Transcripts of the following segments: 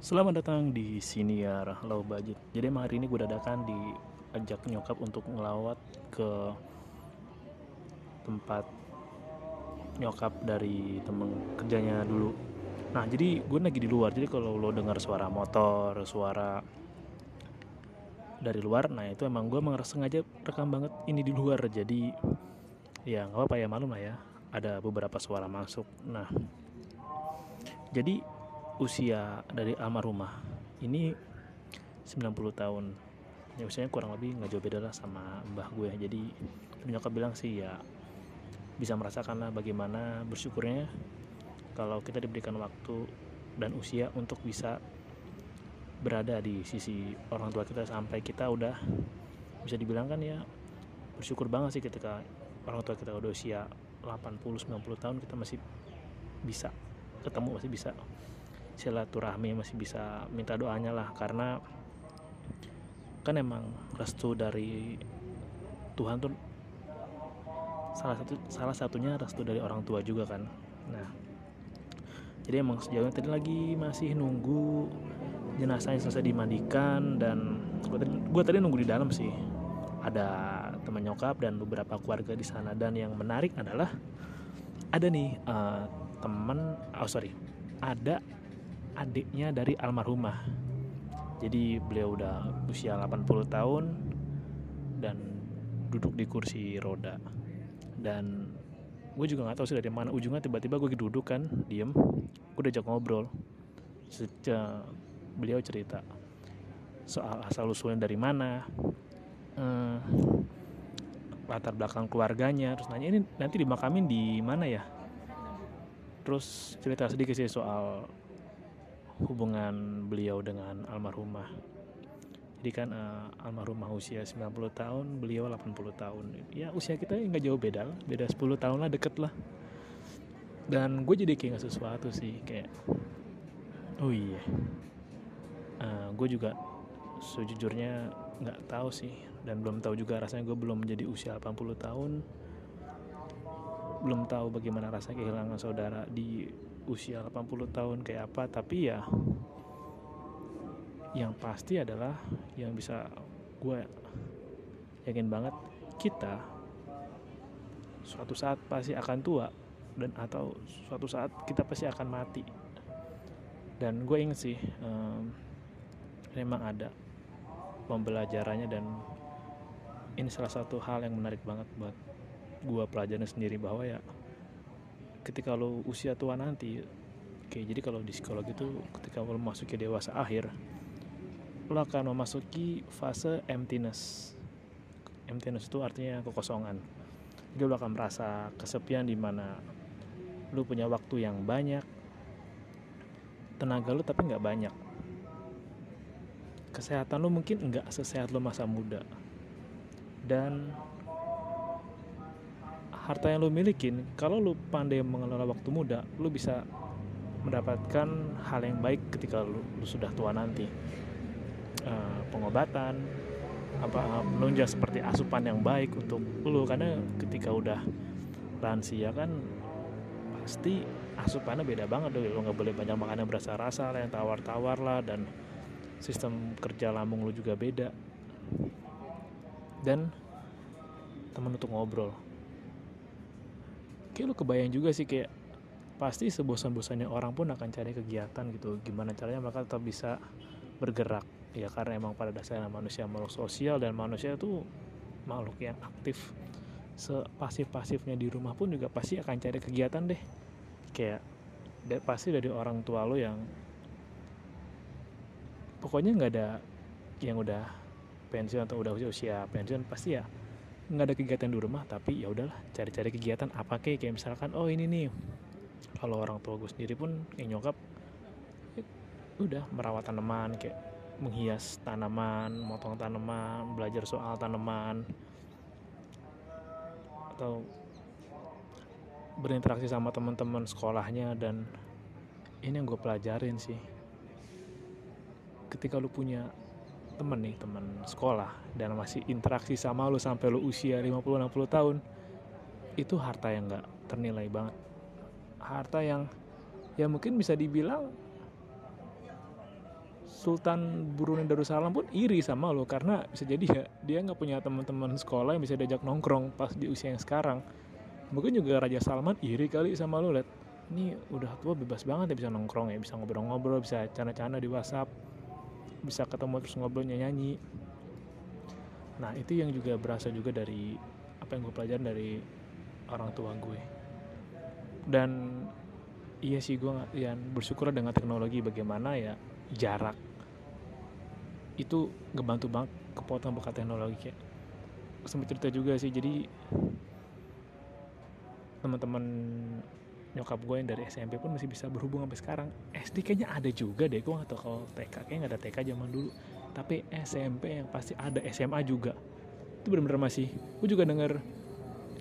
Selamat datang di Siniar Low Budget. Jadi emang hari ini gue dadakan diajak nyokap untuk ngelawat ke tempat nyokap dari temen kerjanya dulu. Nah jadi gue lagi di luar. Jadi kalau lo dengar suara motor, suara dari luar, nah itu emang gue emang sengaja rekam banget ini di luar. Jadi ya nggak apa-apa ya malum lah ya. Ada beberapa suara masuk. Nah jadi usia dari almarhumah. Ini 90 tahun. Ya usianya kurang lebih nggak jauh beda lah sama mbah gue. Jadi nyokap bilang sih ya bisa merasakan lah bagaimana bersyukurnya kalau kita diberikan waktu dan usia untuk bisa berada di sisi orang tua kita sampai kita udah bisa dibilang kan ya bersyukur banget sih ketika orang tua kita udah usia 80-90 tahun kita masih bisa ketemu masih bisa silaturahmi masih bisa minta doanya lah karena kan emang restu dari Tuhan tuh salah satu salah satunya restu dari orang tua juga kan. Nah jadi emang sejauhnya tadi lagi masih nunggu jenazahnya selesai dimandikan dan gue tadi, gue tadi nunggu di dalam sih. Ada teman nyokap dan beberapa keluarga di sana dan yang menarik adalah ada nih uh, teman oh sorry ada adiknya dari almarhumah. Jadi beliau udah usia 80 tahun dan duduk di kursi roda. Dan gue juga nggak tahu sih dari mana ujungnya tiba-tiba gue duduk kan diem. Gue diajak ngobrol. Sejak beliau cerita soal asal usulnya dari mana hmm, latar belakang keluarganya terus nanya ini nanti dimakamin di mana ya? Terus cerita sedikit sih soal hubungan beliau dengan almarhumah. Jadi kan uh, almarhumah usia 90 tahun beliau 80 tahun. Ya usia kita nggak jauh beda lah. Beda 10 tahun lah deket lah. Dan gue jadi kayak sesuatu sih kayak oh iya. Uh, gue juga sejujurnya nggak tahu sih. Dan belum tahu juga rasanya gue belum menjadi usia 80 tahun. Belum tahu bagaimana rasa kehilangan saudara di usia 80 tahun kayak apa tapi ya yang pasti adalah yang bisa gue yakin banget kita suatu saat pasti akan tua dan atau suatu saat kita pasti akan mati. Dan gue inget sih um, memang ada pembelajarannya dan ini salah satu hal yang menarik banget buat gue pelajarin sendiri bahwa ya ketika lo usia tua nanti oke jadi kalau di psikologi itu ketika lo memasuki dewasa akhir lo akan memasuki fase emptiness. Emptiness itu artinya kekosongan. Jadi lo akan merasa kesepian di mana lo punya waktu yang banyak tenaga lo tapi nggak banyak. Kesehatan lo mungkin nggak sesehat lo masa muda. Dan harta yang lu milikin kalau lu pandai mengelola waktu muda lu bisa mendapatkan hal yang baik ketika lu, lu sudah tua nanti. Uh, pengobatan apa menunjang seperti asupan yang baik untuk lu karena ketika udah lansia kan pasti asupannya beda banget dong lu nggak boleh banyak makan yang berasa rasa lah yang tawar-tawar lah dan sistem kerja lambung lu juga beda. Dan teman untuk ngobrol kayak lu kebayang juga sih kayak pasti sebosan-bosannya orang pun akan cari kegiatan gitu. Gimana caranya mereka tetap bisa bergerak? Ya karena emang pada dasarnya manusia makhluk sosial dan manusia itu makhluk yang aktif. Sepasif-pasifnya di rumah pun juga pasti akan cari kegiatan deh. Kayak pasti dari orang tua lo yang pokoknya nggak ada yang udah pensiun atau udah usia, usia pensiun pasti ya nggak ada kegiatan di rumah tapi ya udahlah cari-cari kegiatan. Apa kayak kayak misalkan oh ini nih. Kalau orang tua gue sendiri pun yang nyokap ya udah merawat tanaman kayak menghias tanaman, motong tanaman, belajar soal tanaman, atau berinteraksi sama teman-teman sekolahnya dan ini yang gue pelajarin sih. Ketika lu punya temen nih teman sekolah dan masih interaksi sama lu sampai lu usia 50-60 tahun itu harta yang gak ternilai banget. Harta yang ya mungkin bisa dibilang Sultan Brunei Darussalam pun iri sama lo karena bisa jadi ya dia nggak punya teman-teman sekolah yang bisa diajak nongkrong pas di usia yang sekarang. Mungkin juga Raja Salman iri kali sama lo liat ini udah tua bebas banget ya bisa nongkrong ya bisa ngobrol-ngobrol bisa canda-canda di WhatsApp bisa ketemu terus ngobrol nyanyi nah itu yang juga berasa juga dari apa yang gue pelajarin dari orang tua gue. Dan iya sih gue yang bersyukur dengan teknologi bagaimana ya jarak itu ngebantu banget kepotong bekas teknologi kayak sempat cerita juga sih jadi teman-teman nyokap gue yang dari SMP pun masih bisa berhubung sampai sekarang. SD kayaknya ada juga deh gue gak tau kalau TK kayaknya nggak ada TK zaman dulu. Tapi SMP yang pasti ada SMA juga. Itu benar-benar masih gue juga denger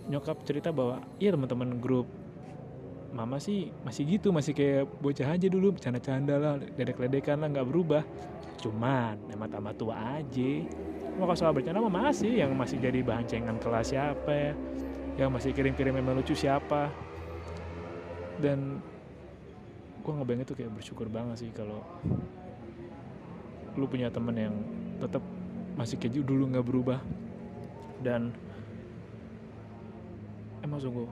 nyokap cerita bahwa iya teman-teman grup mama sih masih gitu masih kayak bocah aja dulu bercanda-canda lah ledek-ledekan lah nggak berubah. Cuman emang tambah tua aja. Mau soal bercanda mah masih yang masih jadi bahan cengan kelas siapa ya? Yang masih kirim-kirim email lucu siapa dan gue ngebayangin tuh kayak bersyukur banget sih kalau lu punya temen yang tetap masih kayak dulu nggak berubah. Dan emang sungguh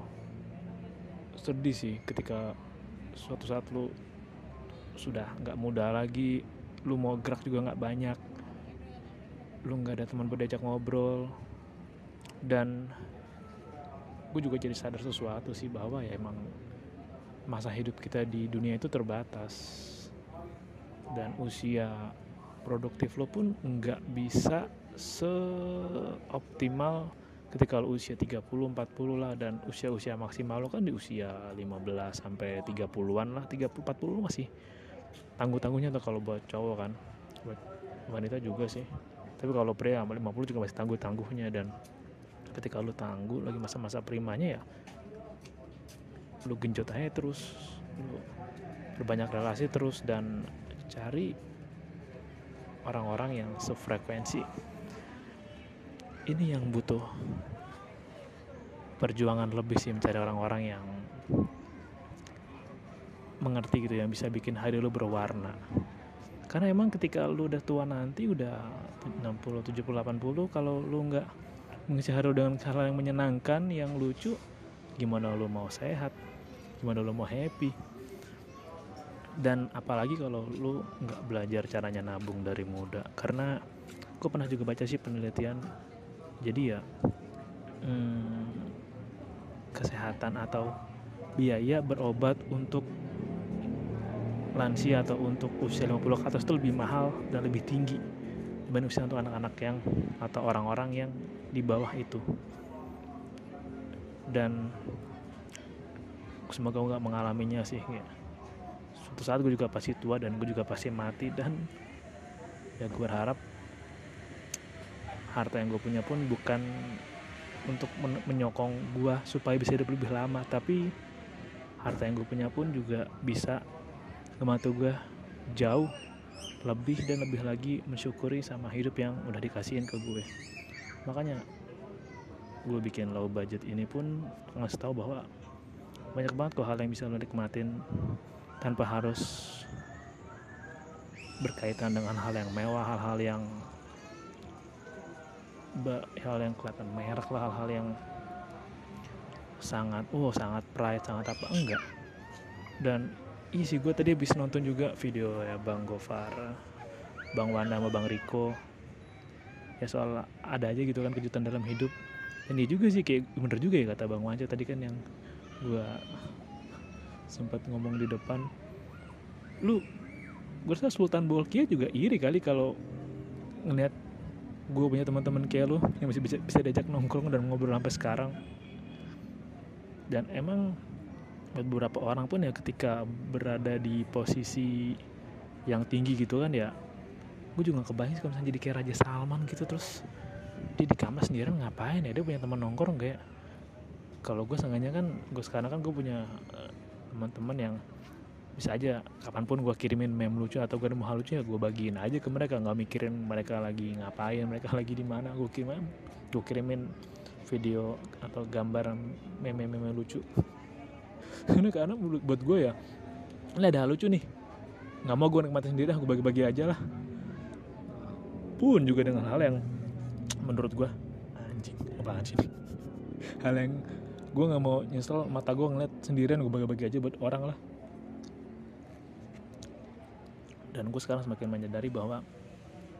sedih sih ketika suatu saat lu sudah nggak muda lagi lu mau gerak juga nggak banyak lu nggak ada teman berdiajak ngobrol. Dan gue juga jadi sadar sesuatu sih bahwa ya emang masa hidup kita di dunia itu terbatas. Dan usia produktif lo pun nggak bisa seoptimal ketika lo usia 30 40 lah dan usia-usia maksimal lo kan di usia 15 sampai 30-an lah 30 40 lo masih tangguh-tangguhnya tuh kalau buat cowok kan buat wanita juga sih. Tapi kalau pria 50 juga masih tangguh-tangguhnya dan ketika lu tangguh lagi masa-masa primanya ya lu genjot aja terus lu berbanyak relasi terus dan cari orang-orang yang sefrekuensi. Ini yang butuh perjuangan lebih sih mencari orang-orang yang mengerti gitu yang bisa bikin hari lu berwarna. Karena emang ketika lu udah tua nanti udah 60, 70, 80 kalau lu nggak mengisi hari dengan hal yang menyenangkan yang lucu gimana lu mau sehat gimana lu mau happy. Dan apalagi kalau lu nggak belajar caranya nabung dari muda. Karena gue pernah juga baca sih penelitian. Jadi ya hmm, kesehatan atau biaya berobat untuk lansia atau untuk usia 50 ke atas itu lebih mahal dan lebih tinggi dibanding usia untuk anak-anak yang atau orang-orang yang di bawah itu. Dan semoga gue gak mengalaminya sih ya. suatu saat gue juga pasti tua dan gue juga pasti mati dan ya gue berharap harta yang gue punya pun bukan untuk menyokong gue supaya bisa hidup lebih lama tapi harta yang gue punya pun juga bisa ngebantu gue jauh lebih dan lebih lagi mensyukuri sama hidup yang udah dikasihin ke gue makanya gue bikin low budget ini pun ngasih tahu bahwa banyak banget kok hal yang bisa lo nikmatin tanpa harus berkaitan dengan hal yang mewah hal-hal yang hal yang kelihatan merek lah hal-hal yang sangat oh sangat pride sangat apa enggak. Dan Iya sih gue tadi habis nonton juga video ya Bang Gofar Bang Wanda sama Bang Riko. Ya soal ada aja gitu kan kejutan dalam hidup. Dan dia juga sih kayak bener juga ya kata Bang Wanja tadi kan yang gue sempat ngomong di depan lu gue rasa Sultan Bolkia juga iri kali kalau ngeliat gue punya teman-teman kayak lu yang masih bisa bisa diajak nongkrong dan ngobrol sampai sekarang. Dan emang buat beberapa orang pun ya ketika berada di posisi yang tinggi gitu kan ya gue juga kebayang kalau misalnya jadi kayak Raja Salman gitu terus dia di kamar sendirian ngapain ya? Dia punya teman nongkrong kayak kalau gue sengaja kan gue sekarang kan gue punya uh, teman-teman yang bisa aja kapan pun gue kirimin meme lucu atau gue mau hal lucu ya gue bagiin aja ke mereka. Nggak mikirin mereka lagi ngapain mereka lagi di mana. Gue kirim gue kirimin video atau gambar meme-meme lucu. Karena karena buat gue ya ini ada hal lucu nih. Nggak mau gue nikmatin sendiri gue bagi-bagi aja lah. Pun juga dengan hal yang menurut gue anjing apaan sih? Hal yang gue nggak mau nyesel mata gue ngeliat sendirian gue bagi-bagi aja buat orang lah. Dan gue sekarang semakin menyadari bahwa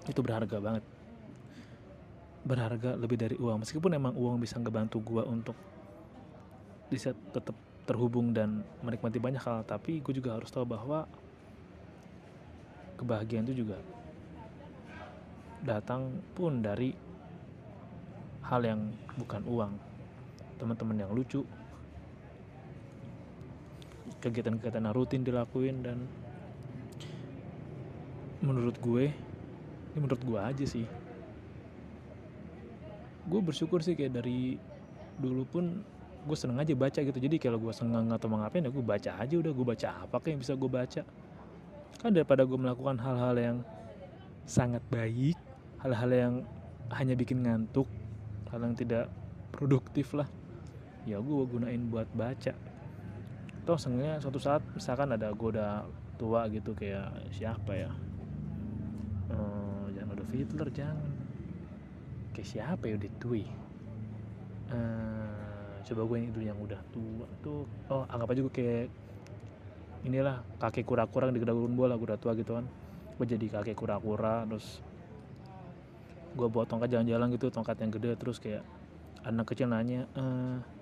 itu berharga banget. Berharga lebih dari uang. Meskipun emang uang bisa ngebantu gue untuk bisa tetap terhubung dan menikmati banyak hal tapi gue juga harus tahu bahwa kebahagiaan itu juga datang pun dari hal yang bukan uang teman-teman yang lucu. Kegiatan-kegiatan yang rutin dilakuin dan menurut gue ini menurut gue aja sih. Gue bersyukur sih kayak dari dulu pun gue seneng aja baca gitu. Jadi kalau gue seneng atau mau ngapain ya gue baca aja udah. Gue baca apa kayak yang bisa gue baca? Kan daripada gue melakukan hal-hal yang sangat baik hal-hal yang hanya bikin ngantuk hal yang tidak produktif lah ya gue gunain buat baca. Toh senengnya suatu saat misalkan ada gue udah tua gitu kayak siapa ya? Uh, jangan Adolf Hitler jangan. Kayak siapa ya udah tua uh, coba gue yang dulu yang udah tua tuh. Oh anggap aja gue kayak inilah kakek kura-kura di Dragon bola gue udah tua gitu kan. Gue jadi kakek kura-kura terus gue bawa tongkat jalan-jalan gitu tongkat yang gede terus kayak anak kecil nanya e, kek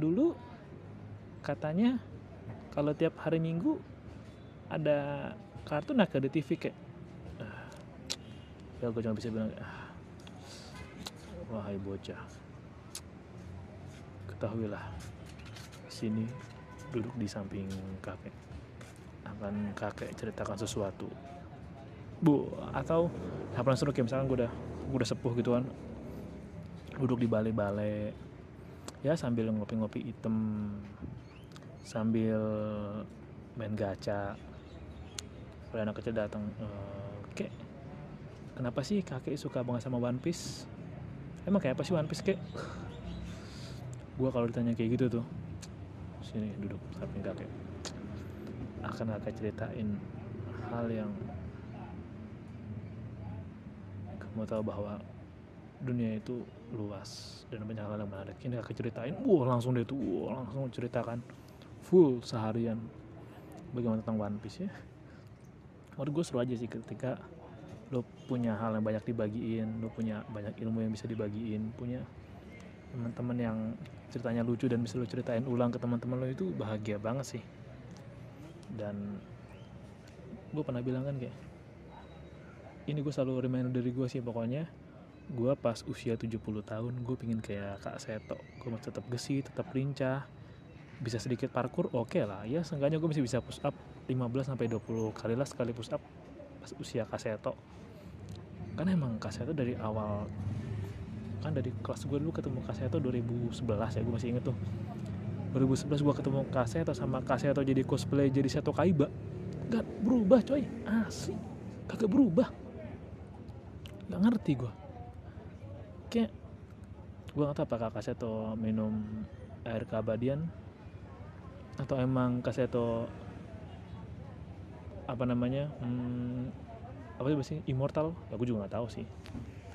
dulu katanya kalau tiap hari minggu ada kartun nak di TV kayak ah, ya gue cuma bisa bilang ah, wahai bocah ketahuilah sini duduk di samping kakek. Akan kakek ceritakan sesuatu. Bu atau apa seru kayak misalkan gue udah gue udah sepuh gitu kan duduk di balai-balai ya sambil ngopi-ngopi item sambil main gacha. Kalau anak kecil datang e, kek kenapa sih kakek suka banget sama One Piece? Emang kayak apa sih One Piece kek? Gue kalau ditanya kayak gitu tuh sini duduk samping kakek. Akan kakek ceritain hal yang kamu tahu bahwa dunia itu luas dan banyak hal yang menarik. Ini kakek ceritain wah langsung deh tuh. Wah langsung ceritakan full seharian bagaimana tentang One Piece ya. Menurut gue seru aja sih ketika lo punya hal yang banyak dibagiin lo punya banyak ilmu yang bisa dibagiin punya teman-teman yang ceritanya lucu dan bisa lo ceritain ulang ke teman-teman lo itu bahagia banget sih. Dan gue pernah bilang kan kayak ini gue selalu reminder dari gue sih pokoknya gue pas usia 70 tahun gue pingin kayak Kak Seto. Gue masih tetap gesit tetap lincah bisa sedikit parkur oke okay lah. Ya seenggaknya gue masih bisa push up 15 sampai 20 kali lah sekali push up pas usia Kak Seto. Kan emang Kak Seto dari awal kan dari kelas gue dulu ketemu Kaseto 2011 ya gue masih inget tuh. 2011 gue ketemu Kaseto sama Kaseto jadi cosplay jadi Seto Kaiba. Gak berubah coy. Asli. Kagak berubah. Gak ngerti gue kayak gue gak tau apakah Kaseto minum air keabadian atau emang Kaseto apa namanya hmm, apa sih immortal? Ya gue juga gak tahu sih.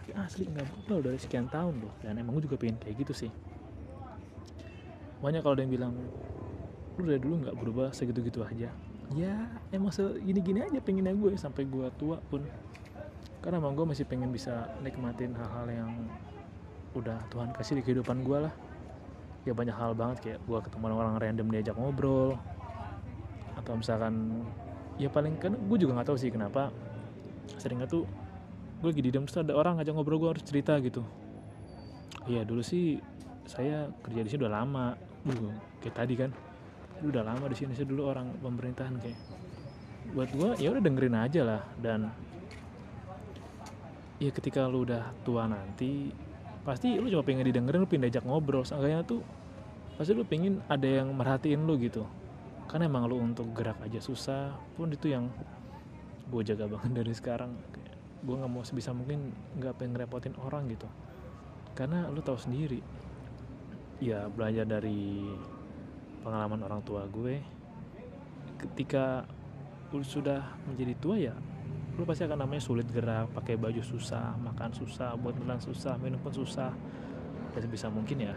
Tapi asli nggak berubah dari sekian tahun loh. Dan emang gue juga pengen kayak gitu sih. Banyak kalau ada yang bilang lu dari dulu nggak berubah segitu-gitu aja. Ya emang segini-gini aja pengennya gue sampai gue tua pun karena emang gue masih pengen bisa nikmatin hal-hal yang udah Tuhan kasih di kehidupan gue lah. Ya banyak hal banget kayak gue ketemu orang random diajak ngobrol. Atau misalkan ya paling kan gue juga nggak tahu sih kenapa seringnya tuh gue lagi di terus ada orang ngajak ngobrol gue harus cerita gitu. Iya dulu sih saya kerja di sini udah lama. Dulu kayak tadi kan. Udah lama di sini saya dulu orang pemerintahan kayak. Buat gue ya udah dengerin aja lah. Dan ya ketika lu udah tua nanti pasti lu cuma pengen didengerin lu pindah ajak ngobrol. Seenggaknya tuh pasti lu pengen ada yang merhatiin lu gitu. Karena emang lu untuk gerak aja susah pun itu yang gue jaga banget dari sekarang. Gue nggak mau sebisa mungkin nggak pengen repotin orang gitu. Karena lu tahu sendiri ya belajar dari pengalaman orang tua gue. Ketika lu sudah menjadi tua ya lu pasti akan namanya sulit gerak pakai baju susah makan susah buat makan susah minum pun susah. Dan sebisa mungkin ya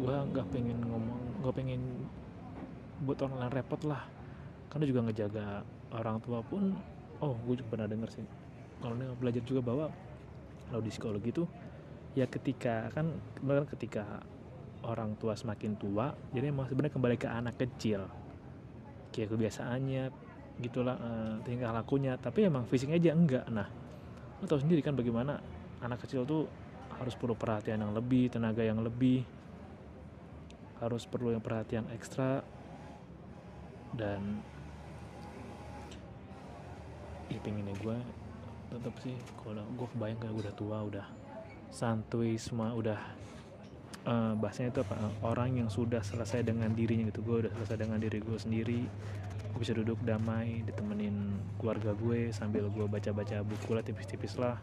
gue nggak pengen ngomong gue pengen buat orang lain repot lah. Karena juga ngejaga orang tua pun oh gue juga pernah denger sih. Kalau belajar juga bahwa kalau di psikologi itu ya ketika kan ketika orang tua semakin tua jadi emang sebenarnya kembali ke anak kecil. Kayak kebiasaannya gitulah uh, tingkah lakunya. Tapi emang fisiknya aja enggak. Nah lo tau sendiri kan bagaimana anak kecil tuh harus perlu perhatian yang lebih tenaga yang lebih harus perlu yang perhatian ekstra dan ya pengennya gue tetap sih kalau gue kebayang kayak udah tua udah santuy semua udah uh, bahasanya itu apa? Orang yang sudah selesai dengan dirinya gitu gue udah selesai dengan diri gue sendiri gue bisa duduk damai ditemenin keluarga gue sambil gue baca-baca buku lah tipis-tipis lah.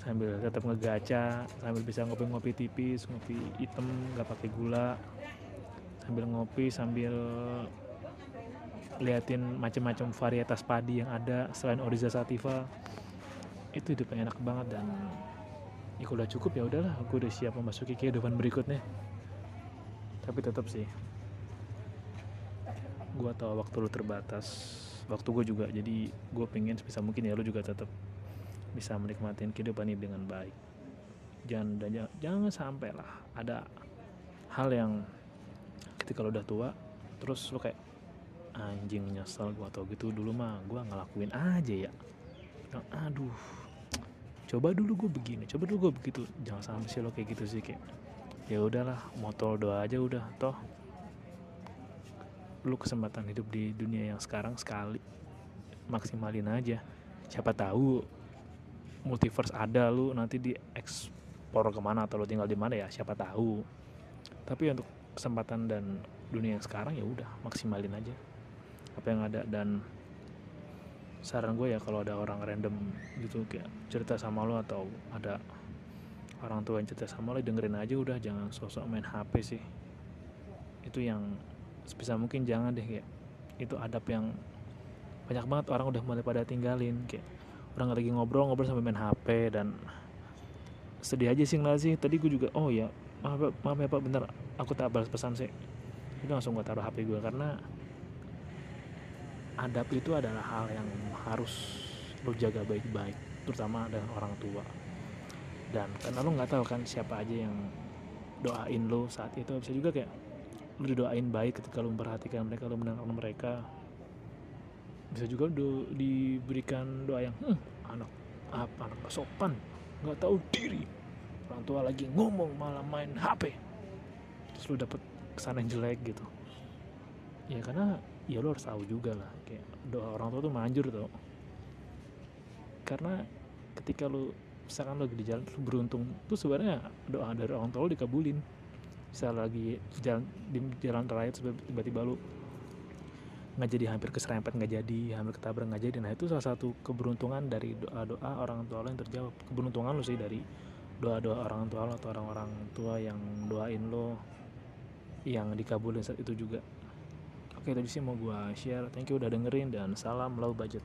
Sambil tetap ngegaca sambil bisa ngopi-ngopi tipis ngopi hitam nggak pakai gula. Sambil ngopi sambil liatin macam-macam varietas padi yang ada selain Oriza Sativa. Itu hidup enak banget dan ya udah cukup ya udahlah aku udah siap memasuki kehidupan berikutnya. Tapi tetap sih gue tau waktu lu terbatas waktu gue juga jadi gue pengen sebisa mungkin ya lu juga tetap bisa menikmati kehidupan ini dengan baik. Jangan jangan, jangan sampai lah ada hal yang ketika lo udah tua terus lo kayak anjing nyesel gue atau gitu dulu mah gue ngelakuin aja ya. Aduh coba dulu gue begini coba dulu gue begitu. Jangan sampai sih lo kayak gitu sih kayak ya udahlah motor doa aja udah toh lu kesempatan hidup di dunia yang sekarang sekali. Maksimalin aja. Siapa tahu multiverse ada lu nanti di ekspor ke mana atau lu tinggal di mana ya siapa tahu. Tapi untuk kesempatan dan dunia yang sekarang ya udah maksimalin aja. Apa yang ada dan saran gue ya kalau ada orang random gitu kayak cerita sama lo atau ada orang tua yang cerita sama lo dengerin aja udah jangan sosok main HP sih. Itu yang sebisa mungkin jangan deh kayak itu adab yang banyak banget orang udah mulai pada tinggalin kayak orang lagi ngobrol ngobrol sampai main HP dan sedih aja sih ngeliat sih. Tadi gue juga oh ya maaf maaf ya pak bentar aku tak balas pesan sih. Itu langsung gue taruh HP gue karena adab itu adalah hal yang harus lo jaga baik-baik terutama dengan orang tua. Dan karena lo nggak tahu kan siapa aja yang doain lo saat itu bisa juga kayak lu didoain baik ketika lu memperhatikan mereka lu mendengarkan mereka. Bisa juga do, diberikan doa yang hm, anak apa anak sopan nggak tahu diri. Orang tua lagi ngomong malah main HP terus lu dapet kesan yang jelek gitu. Ya karena ya lu harus tahu juga lah kayak doa orang tua tuh manjur tuh karena ketika lu misalkan lu lagi di jalan lu beruntung tuh sebenarnya doa dari orang tua lu dikabulin bisa lagi jalan di jalan raya tiba-tiba lu nggak jadi hampir keserempet nggak jadi hampir ketabrak nggak jadi. Nah itu salah satu keberuntungan dari doa doa orang tua lo yang terjawab. Keberuntungan lo sih dari doa doa orang tua lo atau orang-orang tua yang doain lo yang dikabulin saat itu juga. Oke tadi sih mau gue share. Thank you udah dengerin dan salam low budget